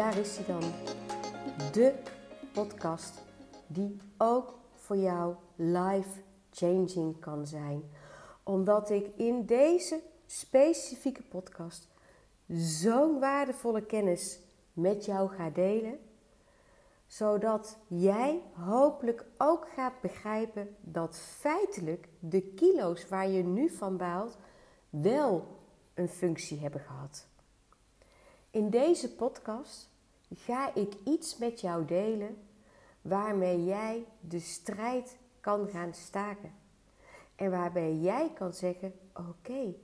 daar is hij dan. De podcast die ook voor jou life changing kan zijn. Omdat ik in deze specifieke podcast zo'n waardevolle kennis met jou ga delen. Zodat jij hopelijk ook gaat begrijpen dat feitelijk de kilo's waar je nu van baalt wel een functie hebben gehad. In deze podcast ga ik iets met jou delen waarmee jij de strijd kan gaan staken. En waarbij jij kan zeggen: Oké,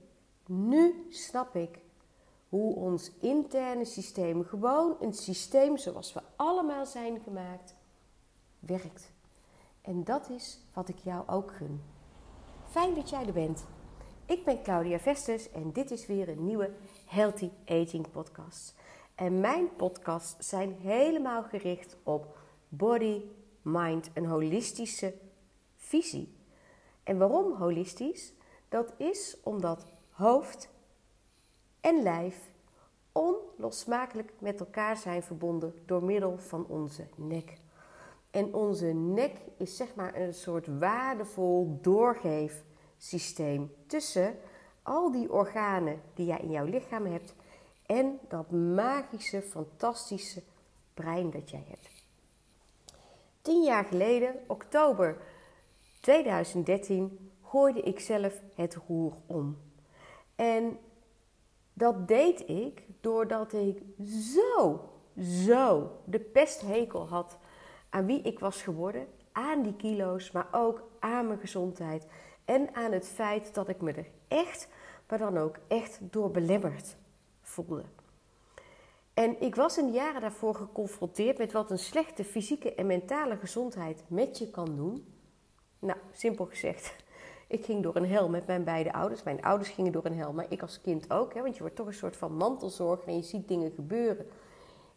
nu snap ik hoe ons interne systeem, gewoon een systeem zoals we allemaal zijn gemaakt, werkt. En dat is wat ik jou ook gun. Fijn dat jij er bent. Ik ben Claudia Vestes en dit is weer een nieuwe Healthy Aging podcast. En mijn podcasts zijn helemaal gericht op body, mind, een holistische visie. En waarom holistisch? Dat is omdat hoofd en lijf onlosmakelijk met elkaar zijn verbonden door middel van onze nek. En onze nek is zeg maar een soort waardevol doorgeefsysteem tussen al die organen die jij in jouw lichaam hebt en dat magische, fantastische brein dat jij hebt. Tien jaar geleden, oktober 2013, gooide ik zelf het roer om. En dat deed ik doordat ik zo, zo de pesthekel had aan wie ik was geworden, aan die kilo's, maar ook aan mijn gezondheid en aan het feit dat ik me er echt, maar dan ook echt door belemmerd voelde. En ik was in de jaren daarvoor geconfronteerd met wat een slechte fysieke en mentale gezondheid met je kan doen. Nou, simpel gezegd, ik ging door een hel met mijn beide ouders. Mijn ouders gingen door een hel, maar ik als kind ook. Hè, want je wordt toch een soort van mantelzorg en je ziet dingen gebeuren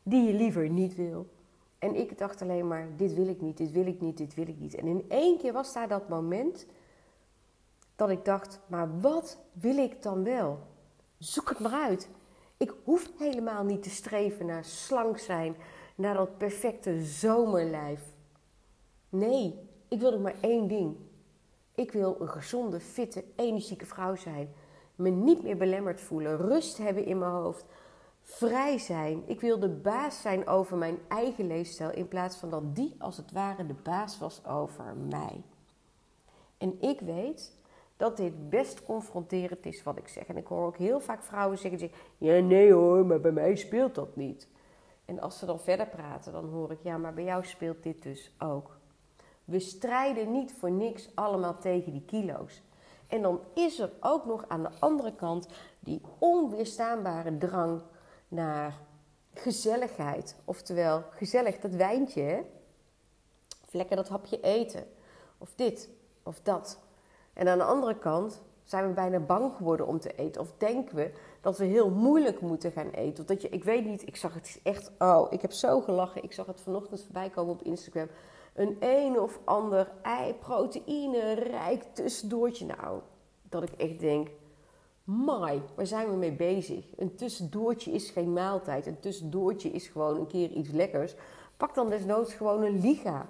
die je liever niet wil. En ik dacht alleen maar, dit wil ik niet, dit wil ik niet, dit wil ik niet. En in één keer was daar dat moment dat ik dacht, maar wat wil ik dan wel? Zoek het maar uit. Ik hoef helemaal niet te streven naar slank zijn, naar dat perfecte zomerlijf. Nee, ik wil nog maar één ding. Ik wil een gezonde, fitte, energieke vrouw zijn. Me niet meer belemmerd voelen, rust hebben in mijn hoofd, vrij zijn. Ik wil de baas zijn over mijn eigen leefstijl in plaats van dat die als het ware de baas was over mij. En ik weet dat dit best confronterend is wat ik zeg. En ik hoor ook heel vaak vrouwen zeggen: Ja, nee hoor, maar bij mij speelt dat niet. En als ze dan verder praten, dan hoor ik: Ja, maar bij jou speelt dit dus ook. We strijden niet voor niks allemaal tegen die kilo's. En dan is er ook nog aan de andere kant die onweerstaanbare drang naar gezelligheid. Oftewel, gezellig dat wijntje, hè? Of lekker dat hapje eten. Of dit, of dat. En aan de andere kant zijn we bijna bang geworden om te eten. Of denken we dat we heel moeilijk moeten gaan eten. Of dat je, ik weet niet, ik zag het echt, oh, ik heb zo gelachen. Ik zag het vanochtend voorbij komen op Instagram. Een een of ander ei, proteïne, rijk tussendoortje. Nou, dat ik echt denk, mai, waar zijn we mee bezig? Een tussendoortje is geen maaltijd. Een tussendoortje is gewoon een keer iets lekkers. Pak dan desnoods gewoon een liga.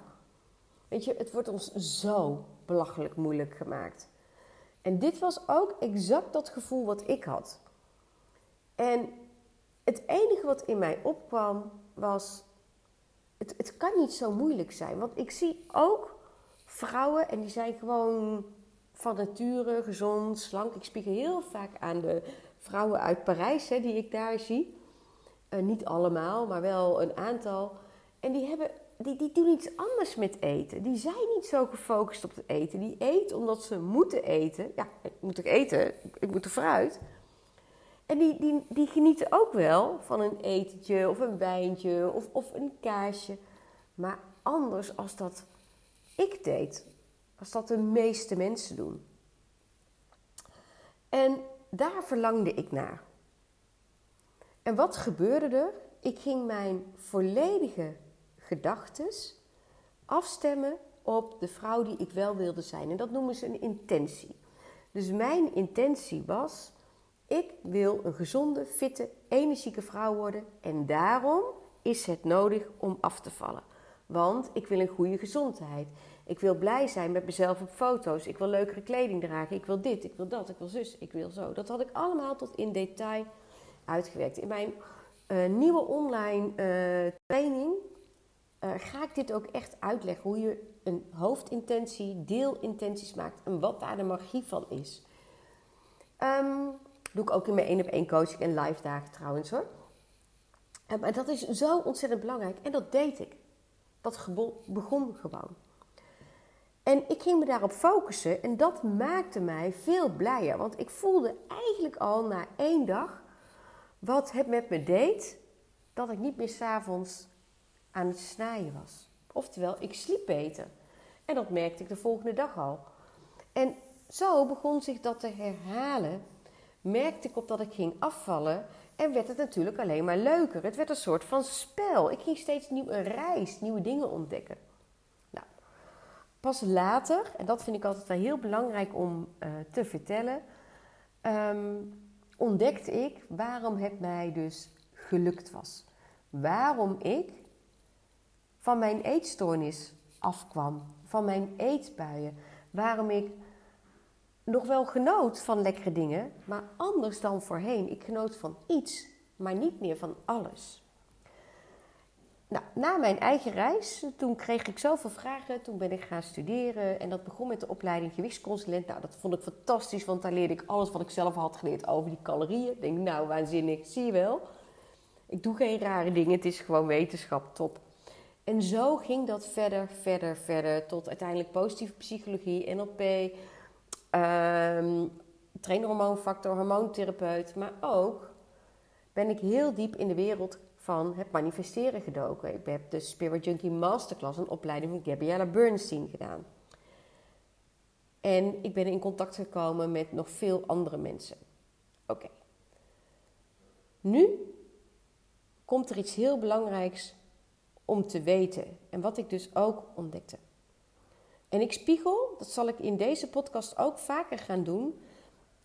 Weet je, het wordt ons zo belachelijk moeilijk gemaakt. En dit was ook exact dat gevoel wat ik had. En het enige wat in mij opkwam was: het, het kan niet zo moeilijk zijn. Want ik zie ook vrouwen en die zijn gewoon van nature gezond, slank. Ik spiegel heel vaak aan de vrouwen uit Parijs hè, die ik daar zie. Uh, niet allemaal, maar wel een aantal. En die hebben die, die doen iets anders met eten. Die zijn niet zo gefocust op het eten. Die eten omdat ze moeten eten. Ja, ik moet toch eten? Ik moet er fruit. En die, die, die genieten ook wel van een etentje of een wijntje of, of een kaasje. Maar anders als dat ik deed. Als dat de meeste mensen doen. En daar verlangde ik naar. En wat gebeurde er? Ik ging mijn volledige gedachtes afstemmen op de vrouw die ik wel wilde zijn. En dat noemen ze een intentie. Dus mijn intentie was: ik wil een gezonde, fitte, energieke vrouw worden. En daarom is het nodig om af te vallen. Want ik wil een goede gezondheid. Ik wil blij zijn met mezelf op foto's. Ik wil leukere kleding dragen. Ik wil dit, ik wil dat, ik wil zus, ik wil zo. Dat had ik allemaal tot in detail uitgewerkt. In mijn uh, nieuwe online uh, training uh, ga ik dit ook echt uitleggen. Hoe je een hoofdintentie, deelintenties maakt en wat daar de magie van is. Um, doe ik ook in mijn één op één coaching en live dagen trouwens hoor. Um, maar dat is zo ontzettend belangrijk en dat deed ik. Dat begon gewoon. En ik ging me daarop focussen en dat maakte mij veel blijer. Want ik voelde eigenlijk al na één dag wat het met me deed dat ik niet meer s'avonds aan het snijden was. Oftewel, ik sliep beter. En dat merkte ik de volgende dag al. En zo begon zich dat te herhalen. Merkte ik op dat ik ging afvallen. En werd het natuurlijk alleen maar leuker. Het werd een soort van spel. Ik ging steeds nieuw, een reis, nieuwe dingen ontdekken. Nou, pas later, en dat vind ik altijd wel heel belangrijk om uh, te vertellen, um, ontdekte ik waarom het mij dus gelukt was. Waarom ik van mijn eetstoornis afkwam, van mijn eetbuien. Waarom ik nog wel genoot van lekkere dingen, maar anders dan voorheen. Ik genoot van iets, maar niet meer van alles. Nou, na mijn eigen reis, toen kreeg ik zoveel vragen. Toen ben ik gaan studeren en dat begon met de opleiding gewichtsconsulent. Nou, dat vond ik fantastisch, want daar leerde ik alles wat ik zelf had geleerd over die calorieën. Ik denk, nou, waanzinnig, zie je wel. Ik doe geen rare dingen, het is gewoon wetenschap, top. En zo ging dat verder, verder, verder, tot uiteindelijk positieve psychologie, NLP, um, ehm, trainerhormoonfactor, hormoontherapeut. Maar ook ben ik heel diep in de wereld van het manifesteren gedoken. Ik heb de Spirit Junkie Masterclass, een opleiding van Gabriella Bernstein gedaan. En ik ben in contact gekomen met nog veel andere mensen. Oké. Nu komt er iets heel belangrijks om te weten. En wat ik dus ook ontdekte. En ik spiegel, dat zal ik in deze podcast ook vaker gaan doen.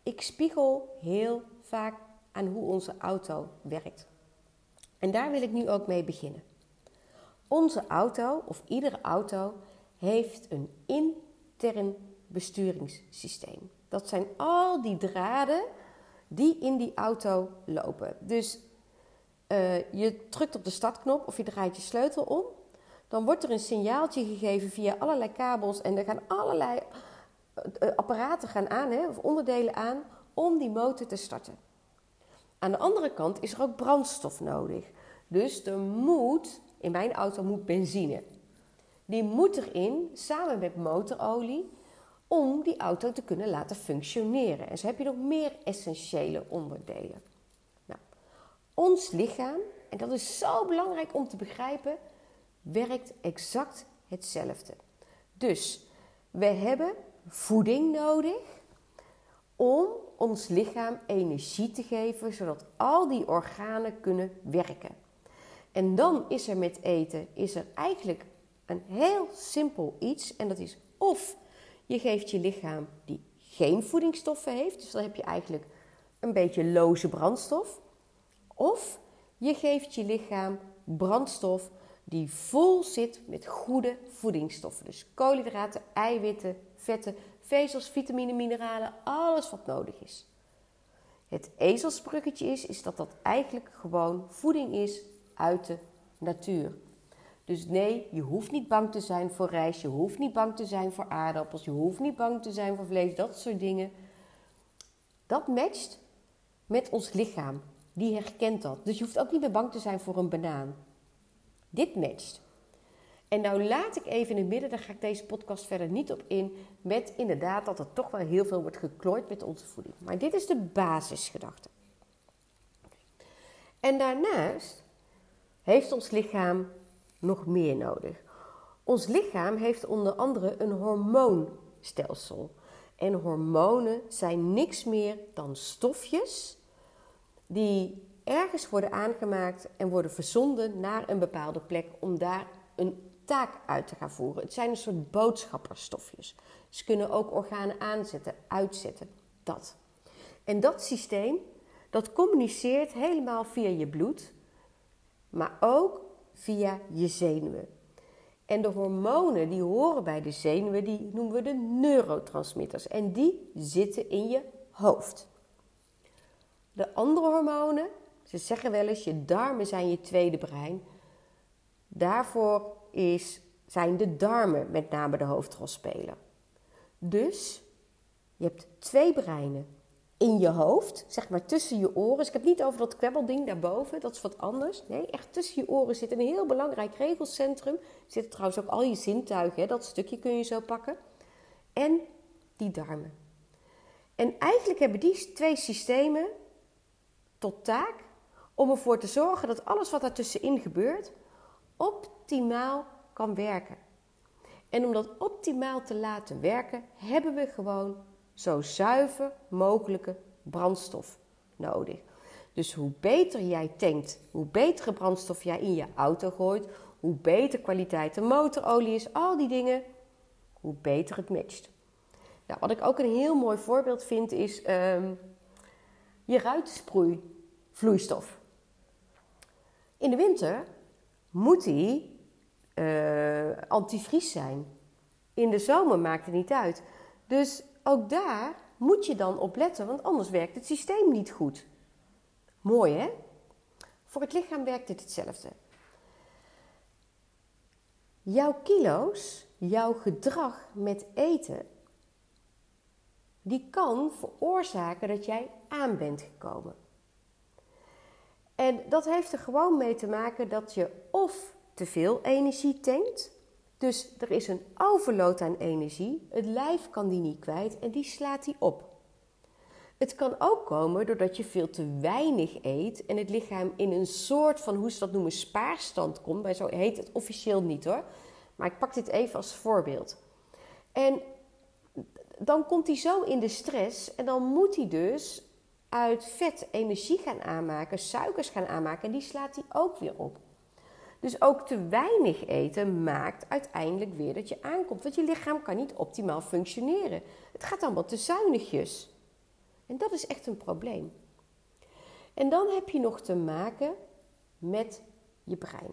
Ik spiegel heel vaak aan hoe onze auto werkt. En daar wil ik nu ook mee beginnen. Onze auto, of iedere auto, heeft een intern besturingssysteem. Dat zijn al die draden die in die auto lopen. Dus uh, je drukt op de startknop of je draait je sleutel om. Dan wordt er een signaaltje gegeven via allerlei kabels en er gaan allerlei uh, apparaten gaan aan, hè, of onderdelen aan, om die motor te starten. Aan de andere kant is er ook brandstof nodig. Dus er moet, in mijn auto moet benzine. Die moet erin, samen met motorolie, om die auto te kunnen laten functioneren. En zo heb je nog meer essentiële onderdelen. Ons lichaam, en dat is zo belangrijk om te begrijpen, werkt exact hetzelfde. Dus we hebben voeding nodig om ons lichaam energie te geven, zodat al die organen kunnen werken. En dan is er met eten is er eigenlijk een heel simpel iets en dat is of je geeft je lichaam die geen voedingsstoffen heeft, dus dan heb je eigenlijk een beetje loze brandstof. Of je geeft je lichaam brandstof die vol zit met goede voedingsstoffen. Dus koolhydraten, eiwitten, vetten, vezels, vitamine, mineralen, alles wat nodig is. Het ezelsbruggetje is, is dat dat eigenlijk gewoon voeding is uit de natuur. Dus nee, je hoeft niet bang te zijn voor rijst, je hoeft niet bang te zijn voor aardappels, je hoeft niet bang te zijn voor vlees, dat soort dingen. Dat matcht met ons lichaam die herkent dat. Dus je hoeft ook niet meer bang te zijn voor een banaan. Dit matcht. En nou laat ik even in het midden, daar ga ik deze podcast verder niet op in, met inderdaad dat er toch wel heel veel wordt geklooid met onze voeding. Maar dit is de basisgedachte. En daarnaast heeft ons lichaam nog meer nodig. Ons lichaam heeft onder andere een hormoonstelsel. En hormonen zijn niks meer dan stofjes die ergens worden aangemaakt en worden verzonden naar een bepaalde plek om daar een taak uit te gaan voeren. Het zijn een soort boodschapperstofjes. Ze kunnen ook organen aanzetten, uitzetten. Dat. En dat systeem, dat communiceert helemaal via je bloed, maar ook via je zenuwen. En de hormonen die horen bij de zenuwen, die noemen we de neurotransmitters. En die zitten in je hoofd. De andere hormonen, ze zeggen wel eens, je darmen zijn je tweede brein. Daarvoor is, zijn de darmen met name de hoofdrolspeler. Dus je hebt twee breinen in je hoofd, zeg maar tussen je oren. Dus ik heb niet over dat kwebbelding daarboven, dat is wat anders. Nee, echt tussen je oren zit een heel belangrijk regelcentrum. Zitten trouwens ook al je zintuigen, dat stukje kun je zo pakken. En die darmen. En eigenlijk hebben die twee systemen tot taak om ervoor te zorgen dat alles wat tussenin gebeurt optimaal kan werken. En om dat optimaal te laten werken, hebben we gewoon zo zuiver mogelijke brandstof nodig. Dus hoe beter jij tankt, hoe betere brandstof jij in je auto gooit, hoe beter kwaliteit de motorolie is, al die dingen, hoe beter het matcht. Nou, wat ik ook een heel mooi voorbeeld vind is um, je ruitsproeivloeistof. In de winter moet die uh, antivries zijn. In de zomer maakt het niet uit. Dus ook daar moet je dan op letten, want anders werkt het systeem niet goed. Mooi hè? Voor het lichaam werkt dit hetzelfde. Jouw kilo's, jouw gedrag met eten, die kan veroorzaken dat jij aan bent gekomen. En dat heeft er gewoon mee te maken dat je of te veel energie tankt, dus er is een overload aan energie, het lijf kan die niet kwijt en die slaat die op. Het kan ook komen doordat je veel te weinig eet en het lichaam in een soort van, hoe ze dat noemen, spaarstand komt. Bij zo heet het officieel niet hoor, maar ik pak dit even als voorbeeld. En dan komt hij zo in de stress en dan moet hij dus uit vet energie gaan aanmaken, suikers gaan aanmaken en die slaat hij ook weer op. Dus ook te weinig eten maakt uiteindelijk weer dat je aankomt. Want je lichaam kan niet optimaal functioneren. Het gaat allemaal te zuinigjes. En dat is echt een probleem. En dan heb je nog te maken met je brein.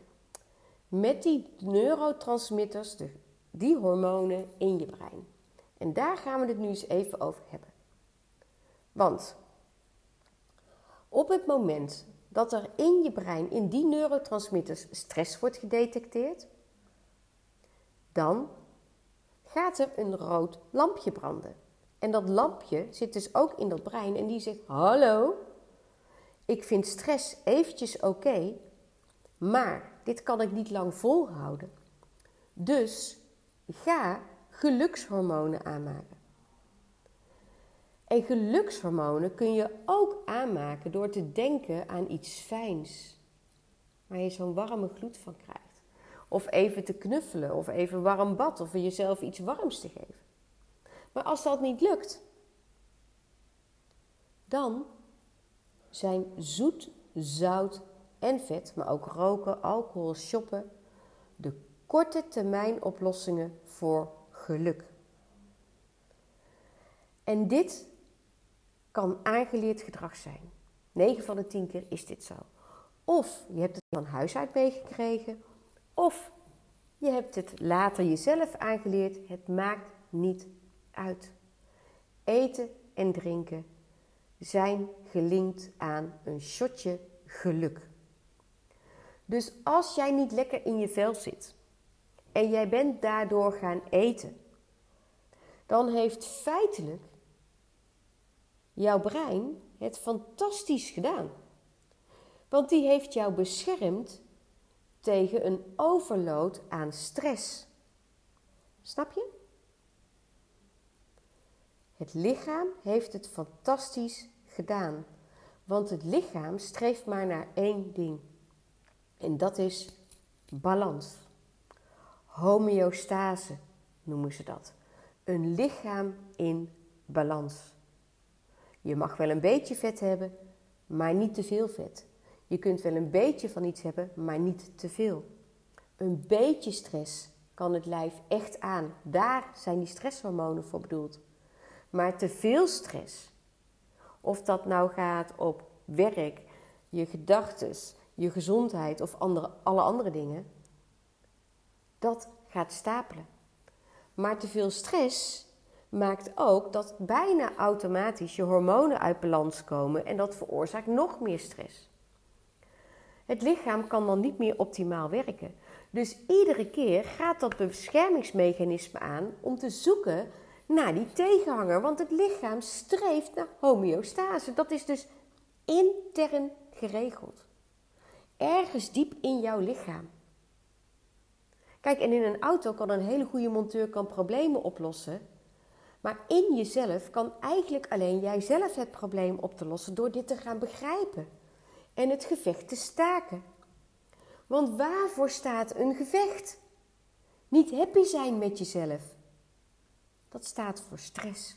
Met die neurotransmitters, die hormonen in je brein. En daar gaan we het nu eens even over hebben. Want op het moment dat er in je brein, in die neurotransmitters, stress wordt gedetecteerd, dan gaat er een rood lampje branden. En dat lampje zit dus ook in dat brein en die zegt: Hallo, ik vind stress eventjes oké, maar dit kan ik niet lang volhouden. Dus ga gelukshormonen aanmaken. En gelukshormonen kun je ook aanmaken door te denken aan iets fijns. Waar je zo'n warme gloed van krijgt. Of even te knuffelen, of even warm bad, of jezelf iets warms te geven. Maar als dat niet lukt, dan zijn zoet, zout en vet, maar ook roken, alcohol, shoppen, de korte termijn oplossingen voor geluk. En dit kan aangeleerd gedrag zijn. 9 van de 10 keer is dit zo. Of je hebt het van huis uit meegekregen, of je hebt het later jezelf aangeleerd. Het maakt niet uit. Eten en drinken zijn gelinkt aan een shotje geluk. Dus als jij niet lekker in je vel zit en jij bent daardoor gaan eten, dan heeft feitelijk jouw brein het fantastisch gedaan. Want die heeft jou beschermd tegen een overload aan stress. Snap je? Het lichaam heeft het fantastisch gedaan. Want het lichaam streeft maar naar één ding. En dat is balans. Homeostase noemen ze dat. Een lichaam in balans. Je mag wel een beetje vet hebben, maar niet te veel vet. Je kunt wel een beetje van iets hebben, maar niet te veel. Een beetje stress kan het lijf echt aan. Daar zijn die stresshormonen voor bedoeld. Maar te veel stress, of dat nou gaat op werk, je gedachten, je gezondheid of andere, alle andere dingen, dat gaat stapelen. Maar te veel stress maakt ook dat bijna automatisch je hormonen uit balans komen en dat veroorzaakt nog meer stress. Het lichaam kan dan niet meer optimaal werken. Dus iedere keer gaat dat beschermingsmechanisme aan om te zoeken naar die tegenhanger. Want het lichaam streeft naar homeostase. Dat is dus intern geregeld. Ergens diep in jouw lichaam. Kijk, en in een auto kan een hele goede monteur kan problemen oplossen. Maar in jezelf kan eigenlijk alleen jijzelf het probleem op te lossen door dit te gaan begrijpen en het gevecht te staken. Want waarvoor staat een gevecht? Niet happy zijn met jezelf. Dat staat voor stress.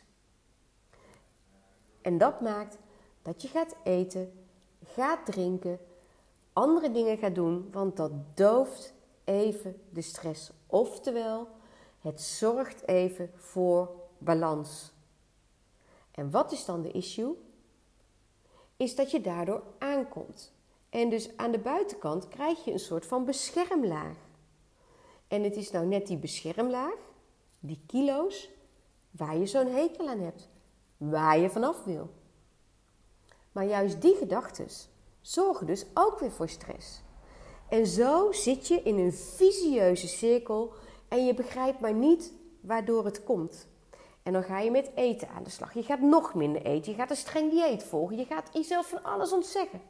En dat maakt dat je gaat eten, gaat drinken, andere dingen gaat doen, want dat dooft even de stress. Oftewel, het zorgt even voor balans. En wat is dan de issue? Is dat je daardoor aankomt. En dus aan de buitenkant krijg je een soort van beschermlaag. En het is nou net die beschermlaag, die kilo's, waar je zo'n hekel aan hebt. Waar je vanaf wil. Maar juist die gedachten zorgen dus ook weer voor stress. En zo zit je in een visieuze cirkel en je begrijpt maar niet waardoor het komt. En dan ga je met eten aan de slag. Je gaat nog minder eten. Je gaat een streng dieet volgen. Je gaat jezelf van alles ontzeggen.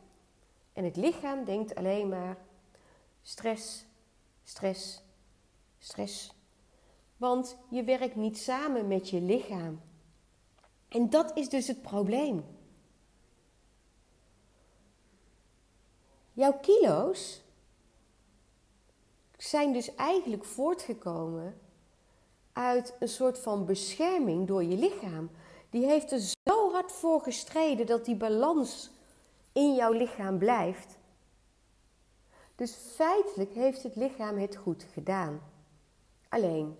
En het lichaam denkt alleen maar stress, stress, stress. Want je werkt niet samen met je lichaam. En dat is dus het probleem. Jouw kilo's zijn dus eigenlijk voortgekomen uit een soort van bescherming door je lichaam. Die heeft er zo hard voor gestreden dat die balans in jouw lichaam blijft. Dus feitelijk heeft het lichaam het goed gedaan. Alleen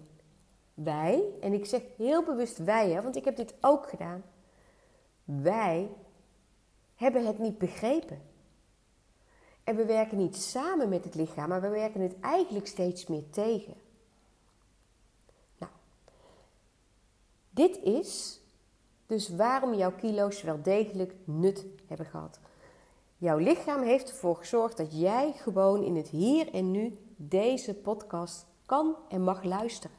wij, en ik zeg heel bewust wij, hè, want ik heb dit ook gedaan. Wij hebben het niet begrepen. En we werken niet samen met het lichaam, maar we werken het eigenlijk steeds meer tegen. Dit is dus waarom jouw kilo's wel degelijk nut hebben gehad. Jouw lichaam heeft ervoor gezorgd dat jij gewoon in het hier en nu deze podcast kan en mag luisteren.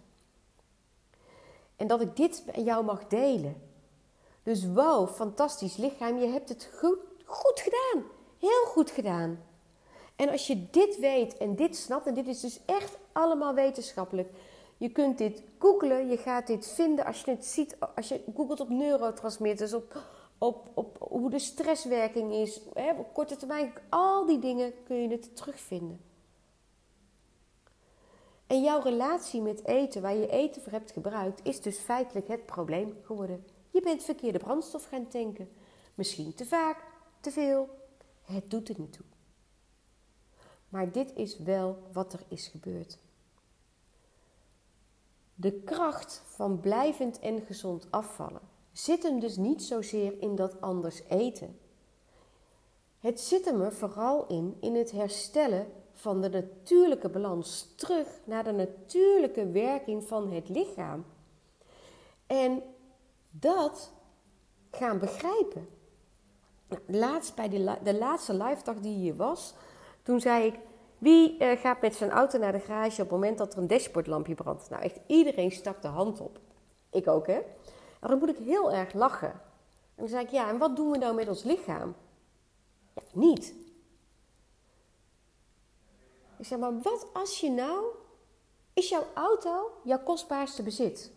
En dat ik dit bij jou mag delen. Dus wow, fantastisch lichaam, je hebt het goed, goed gedaan. Heel goed gedaan. En als je dit weet en dit snapt, en dit is dus echt allemaal wetenschappelijk. Je kunt dit googlen, je gaat dit vinden als je het ziet, als je googelt op neurotransmitters, op, op, op hoe de stresswerking is, hè, op korte termijn, al die dingen kun je het terugvinden. En jouw relatie met eten, waar je eten voor hebt gebruikt, is dus feitelijk het probleem geworden. Je bent verkeerde brandstof gaan tanken. Misschien te vaak, te veel. Het doet er niet toe. Maar dit is wel wat er is gebeurd. De kracht van blijvend en gezond afvallen zit hem dus niet zozeer in dat anders eten. Het zit hem er vooral in in het herstellen van de natuurlijke balans terug naar de natuurlijke werking van het lichaam. En dat gaan begrijpen. Nou, laatst bij de, de laatste live dag die hier was, toen zei ik, wie uh, gaat met zijn auto naar de garage op het moment dat er een dashboardlampje brandt? Nou, echt iedereen stak de hand op. Ik ook, hè? En dan moet ik heel erg lachen. En dan zei ik, ja, en wat doen we nou met ons lichaam? Ja, niet. Ik zeg, maar wat als je nou... Is jouw auto jouw kostbaarste bezit?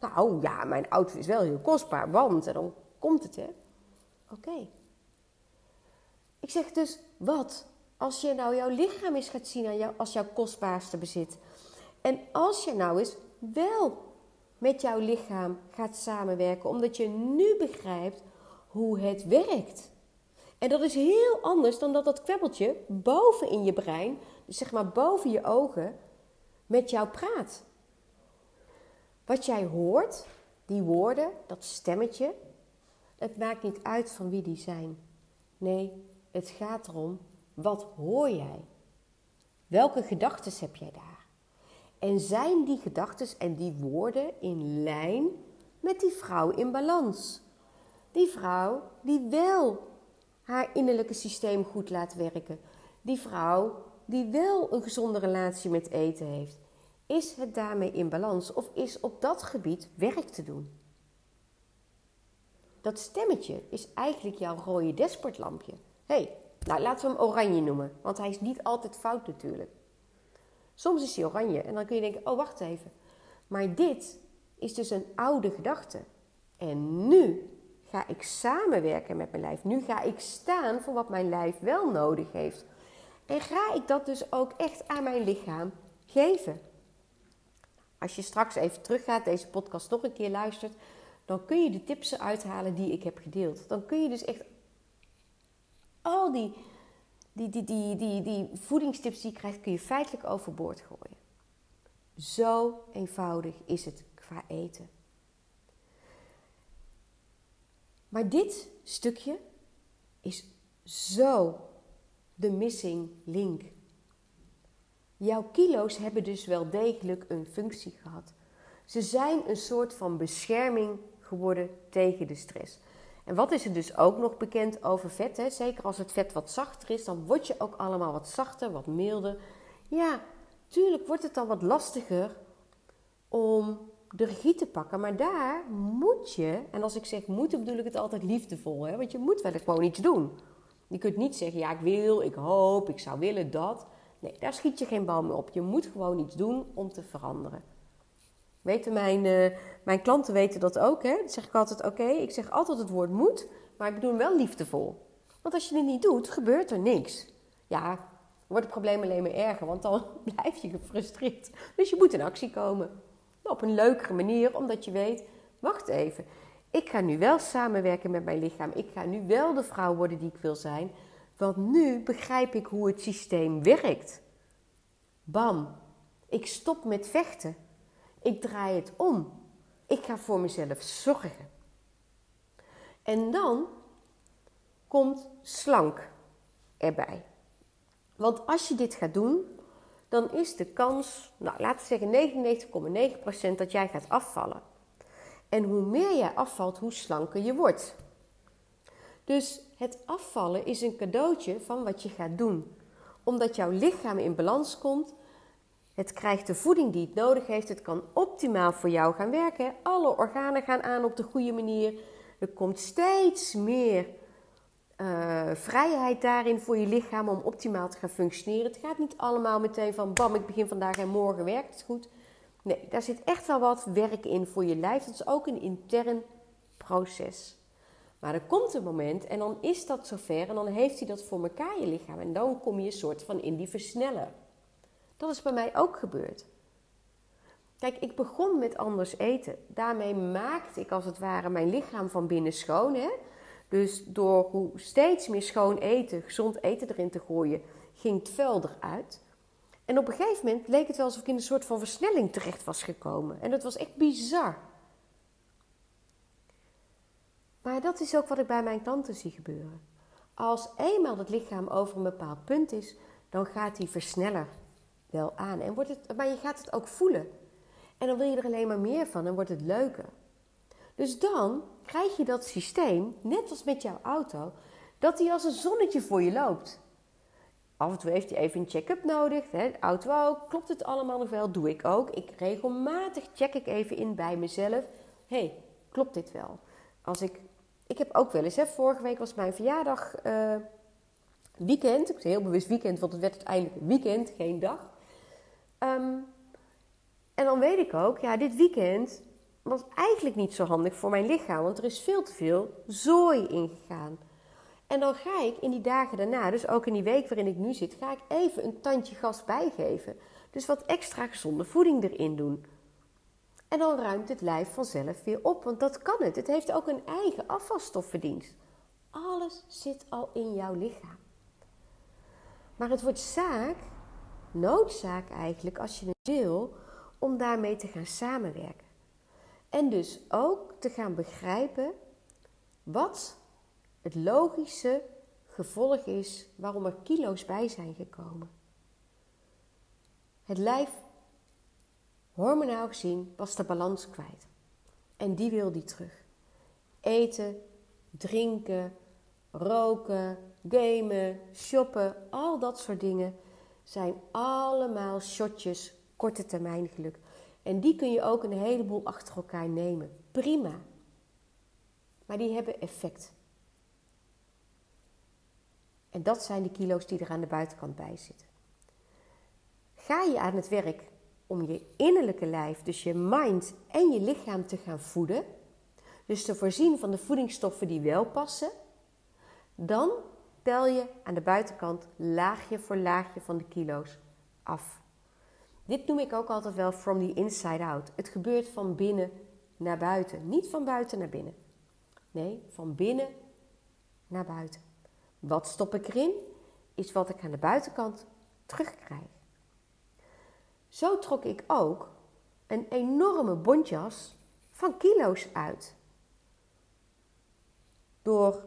Nou ja, mijn auto is wel heel kostbaar, want... En dan komt het, hè? Oké. Ik zeg dus, wat als je nou jouw lichaam eens gaat zien als jouw kostbaarste bezit. En als je nou eens wel met jouw lichaam gaat samenwerken, omdat je nu begrijpt hoe het werkt. En dat is heel anders dan dat dat kwebbeltje boven in je brein, dus zeg maar boven je ogen, met jou praat. Wat jij hoort, die woorden, dat stemmetje, het maakt niet uit van wie die zijn. Nee, het gaat erom Wat hoor jij? Welke gedachten heb jij daar? En zijn die gedachten en die woorden in lijn met die vrouw in balans? Die vrouw die wel haar innerlijke systeem goed laat werken. Die vrouw die wel een gezonde relatie met eten heeft. Is het daarmee in balans of is op dat gebied werk te doen? Dat stemmetje is eigenlijk jouw rode dashboardlampje. Hé, hey, nou laten we hem oranje noemen, want hij is niet altijd fout natuurlijk. Soms is hij oranje en dan kun je denken: oh wacht even. Maar dit is dus een oude gedachte. En nu ga ik samenwerken met mijn lijf. Nu ga ik staan voor wat mijn lijf wel nodig heeft. En ga ik dat dus ook echt aan mijn lichaam geven. Als je straks even teruggaat, deze podcast nog een keer luistert, dan kun je de tips eruit halen die ik heb gedeeld. Dan kun je dus echt al die, die, die, die, die, die voedingstips die je krijgt, kun je feitelijk overboord gooien. Zo eenvoudig is het qua eten. Maar dit stukje is zo de missing link. Jouw kilo's hebben dus wel degelijk een functie gehad. Ze zijn een soort van bescherming geworden tegen de stress. En wat is er dus ook nog bekend over vet? Hè? Zeker als het vet wat zachter is, dan word je ook allemaal wat zachter, wat milder. Ja, tuurlijk wordt het dan wat lastiger om de regie te pakken. Maar daar moet je, en als ik zeg moeten, bedoel ik het altijd liefdevol. Hè? Want je moet wel gewoon iets doen. Je kunt niet zeggen, ja, ik wil, ik hoop, ik zou willen dat. Nee, daar schiet je geen bal mee op. Je moet gewoon iets doen om te veranderen. Weten mijn, uh, mijn klanten weten dat ook. Hè? Dan zeg ik altijd, oké, ik zeg altijd het woord moet, maar ik bedoel wel liefdevol. Want als je het niet doet, gebeurt er niks. Ja, wordt het probleem alleen maar erger, want dan blijf je gefrustreerd. Dus je moet in actie komen. Op een leukere manier, omdat je weet, wacht even. Ik ga nu wel samenwerken met mijn lichaam. Ik ga nu wel de vrouw worden die ik wil zijn. Want nu begrijp ik hoe het systeem werkt. Bam. Ik stop met vechten. Ik draai het om. Ik ga voor mezelf zorgen. En dan komt slank erbij. Want als je dit gaat doen, dan is de kans, nou laten we zeggen 99,9% dat jij gaat afvallen. En hoe meer jij afvalt, hoe slanker je wordt. Dus het afvallen is een cadeautje van wat je gaat doen. Omdat jouw lichaam in balans komt. Het krijgt de voeding die het nodig heeft. Het kan optimaal voor jou gaan werken. Alle organen gaan aan op de goede manier. Er komt steeds meer uh, vrijheid daarin voor je lichaam om optimaal te gaan functioneren. Het gaat niet allemaal meteen van bam, ik begin vandaag en morgen werkt het goed. Nee, daar zit echt wel wat werk in voor je lijf. Het is ook een intern proces. Maar er komt een moment en dan is dat zover en dan heeft hij dat voor elkaar, je lichaam. En dan kom je een soort van in die versneller. Dat is bij mij ook gebeurd. Kijk, ik begon met anders eten. Daarmee maakte ik als het ware mijn lichaam van binnen schoon. Hè? Dus door hoe steeds meer schoon eten, gezond eten erin te gooien, ging het vuil eruit. En op een gegeven moment leek het wel alsof ik in een soort van versnelling terecht was gekomen. En dat was echt bizar. Maar dat is ook wat ik bij mijn klanten zie gebeuren. Als eenmaal het lichaam over een bepaald punt is, dan gaat die versneller wel aan. En wordt het, maar je gaat het ook voelen. En dan wil je er alleen maar meer van en wordt het leuker. Dus dan krijg je dat systeem, net als met jouw auto, dat die als een zonnetje voor je loopt. Af en toe heeft hij even een check-up nodig. Hè? De auto ook. Klopt het allemaal nog wel? Doe ik ook. Ik regelmatig check ik even in bij mezelf. hey, klopt dit wel? Als ik, ik heb ook wel eens, hè, vorige week was mijn verjaardag uh, weekend. Ik zei heel bewust weekend, want het werd uiteindelijk weekend, geen dag. Ehm, en dan weet ik ook, ja, dit weekend was eigenlijk niet zo handig voor mijn lichaam, want er is veel te veel zooi ingegaan. En dan ga ik in die dagen daarna, dus ook in die week waarin ik nu zit, ga ik even een tandje gas bijgeven. Dus wat extra gezonde voeding erin doen. En dan ruimt het lijf vanzelf weer op, want dat kan het. Het heeft ook een eigen afvalstoffendienst. Alles zit al in jouw lichaam. Maar het wordt zaak, noodzaak eigenlijk, als je het wil, om daarmee te gaan samenwerken. En dus ook te gaan begrijpen wat het logische, gevolg is waarom er kilo's bij zijn gekomen. Het lijf, hormonaal gezien, was de balans kwijt. En die wil die terug. Eten, drinken, roken, gamen, shoppen, al dat soort dingen zijn allemaal shotjes korte termijn geluk. En die kun je ook een heleboel achter elkaar nemen. Prima. Maar die hebben effect. En dat zijn de kilo's die er aan de buitenkant bij zitten. Ga je aan het werk om je innerlijke lijf, dus je mind en je lichaam te gaan voeden, dus te voorzien van de voedingsstoffen die wel passen, dan tel je aan de buitenkant laagje voor laagje van de kilo's af. Dit noem ik ook altijd wel from the inside out. Het gebeurt van binnen naar buiten, niet van buiten naar binnen. Nee, van binnen naar buiten. Wat stop ik erin, is wat ik aan de buitenkant terugkrijg. Zo trok ik ook een enorme bontjas van kilo's uit. Door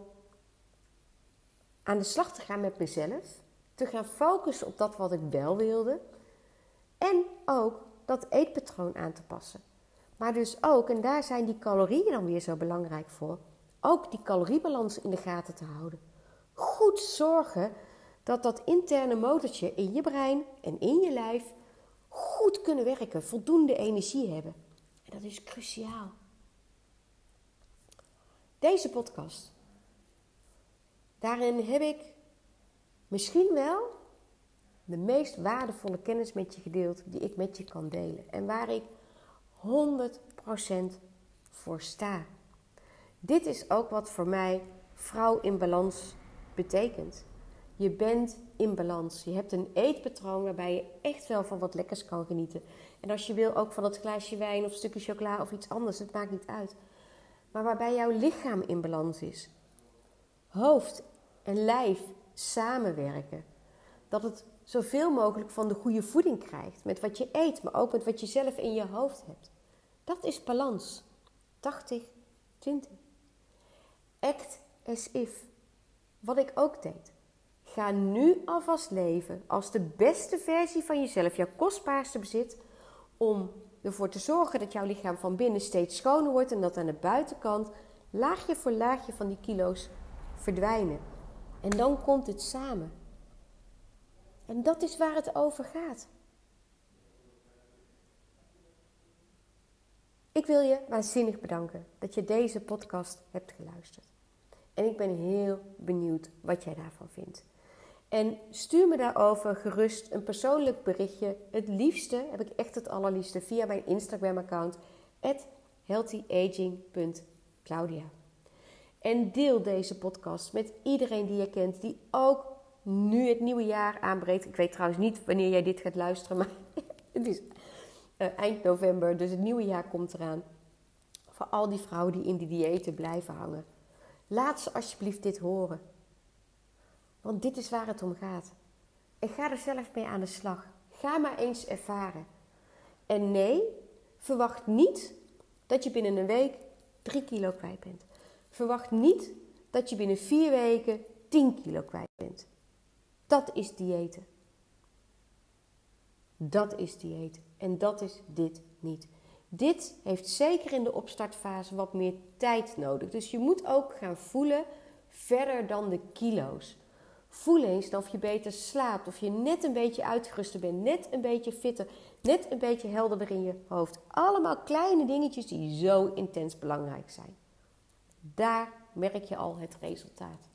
aan de slag te gaan met mezelf, te gaan focussen op dat wat ik wel wilde en ook dat eetpatroon aan te passen. Maar dus ook, en daar zijn die calorieën dan weer zo belangrijk voor, ook die caloriebalans in de gaten te houden. Goed zorgen dat dat interne motortje in je brein en in je lijf goed kunnen werken, voldoende energie hebben. En dat is cruciaal. Deze podcast Daarin heb ik misschien wel de meest waardevolle kennis met je gedeeld die ik met je kan delen. En waar ik 100% voor sta. Dit is ook wat voor mij vrouw in balans betekent. Je bent in balans. Je hebt een eetpatroon waarbij je echt wel van wat lekkers kan genieten. En als je wil ook van dat glaasje wijn of stukje chocola of iets anders, het maakt niet uit. Maar waarbij jouw lichaam in balans is. Hoofd en lijf samenwerken. Dat het zoveel mogelijk van de goede voeding krijgt. Met wat je eet, maar ook met wat je zelf in je hoofd hebt. Dat is balans. 80, 20. Act as if. Wat ik ook deed. Ga nu alvast leven als de beste versie van jezelf, jouw kostbaarste bezit, om ervoor te zorgen dat jouw lichaam van binnen steeds schoner wordt en dat aan de buitenkant laagje voor laagje van die kilo's verdwijnen. En dan komt het samen. En dat is waar het over gaat. Ik wil je waanzinnig bedanken dat je deze podcast hebt geluisterd. En ik ben heel benieuwd wat jij daarvan vindt. En stuur me daarover gerust een persoonlijk berichtje. Het liefste, heb ik echt het allerliefste, via mijn Instagram-account, healthyaging.claudia. En deel deze podcast met iedereen die je kent, die ook nu het nieuwe jaar aanbreekt. Ik weet trouwens niet wanneer jij dit gaat luisteren, maar het is uh, eind november, dus het nieuwe jaar komt eraan. Voor al die vrouwen die in die diëten blijven hangen. Laat ze alsjeblieft dit horen. Want dit is waar het om gaat. En ga er zelf mee aan de slag. Ga maar eens ervaren. En nee, verwacht niet dat je binnen een week 3 kilo kwijt bent. Verwacht niet dat je binnen vier weken 10 kilo kwijt bent. Dat is diëten. Dat is dieet. En dat is dit niet. Dit heeft zeker in de opstartfase wat meer tijd nodig. Dus je moet ook gaan voelen verder dan de kilo's. Voel eens of je beter slaapt, of je net een beetje uitgeruster bent, net een beetje fitter, net een beetje helderder in je hoofd. Allemaal kleine dingetjes die zo intens belangrijk zijn. Daar merk je al het resultaat.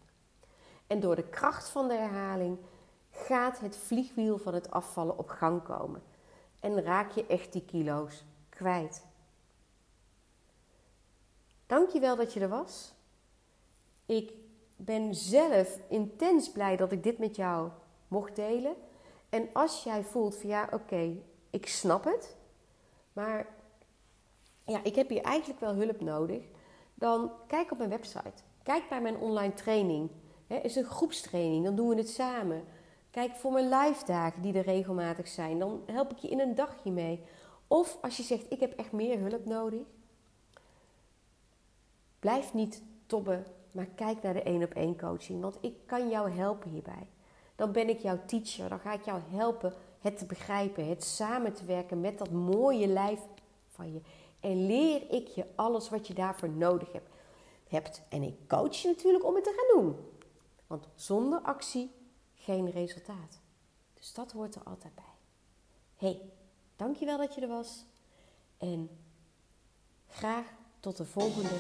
En door de kracht van de herhaling gaat het vliegwiel van het afvallen op gang komen. En raak je echt die kilo's kwijt. Dankjewel dat je er was. Ik ben zelf intens blij dat ik dit met jou mocht delen. En als jij voelt van ja, oké, ik snap het. Maar ja, ik heb hier eigenlijk wel hulp nodig dan kijk op mijn website. Kijk bij mijn online training. Is een groepstraining, dan doen we het samen. Kijk voor mijn live dagen die er regelmatig zijn. Dan help ik je in een dagje mee. Of als je zegt, ik heb echt meer hulp nodig. Blijf niet tobben maar kijk naar de één op één coaching, want ik kan jou helpen hierbij. Dan ben ik jouw teacher, dan ga ik jou helpen het te begrijpen, het samen te werken met dat mooie lijf van je. En leer ik je alles wat je daarvoor nodig hebt. En ik coach je natuurlijk om het te gaan doen. Want zonder actie geen resultaat. Dus dat hoort er altijd bij. hey, dankjewel dat je er was. En graag tot de volgende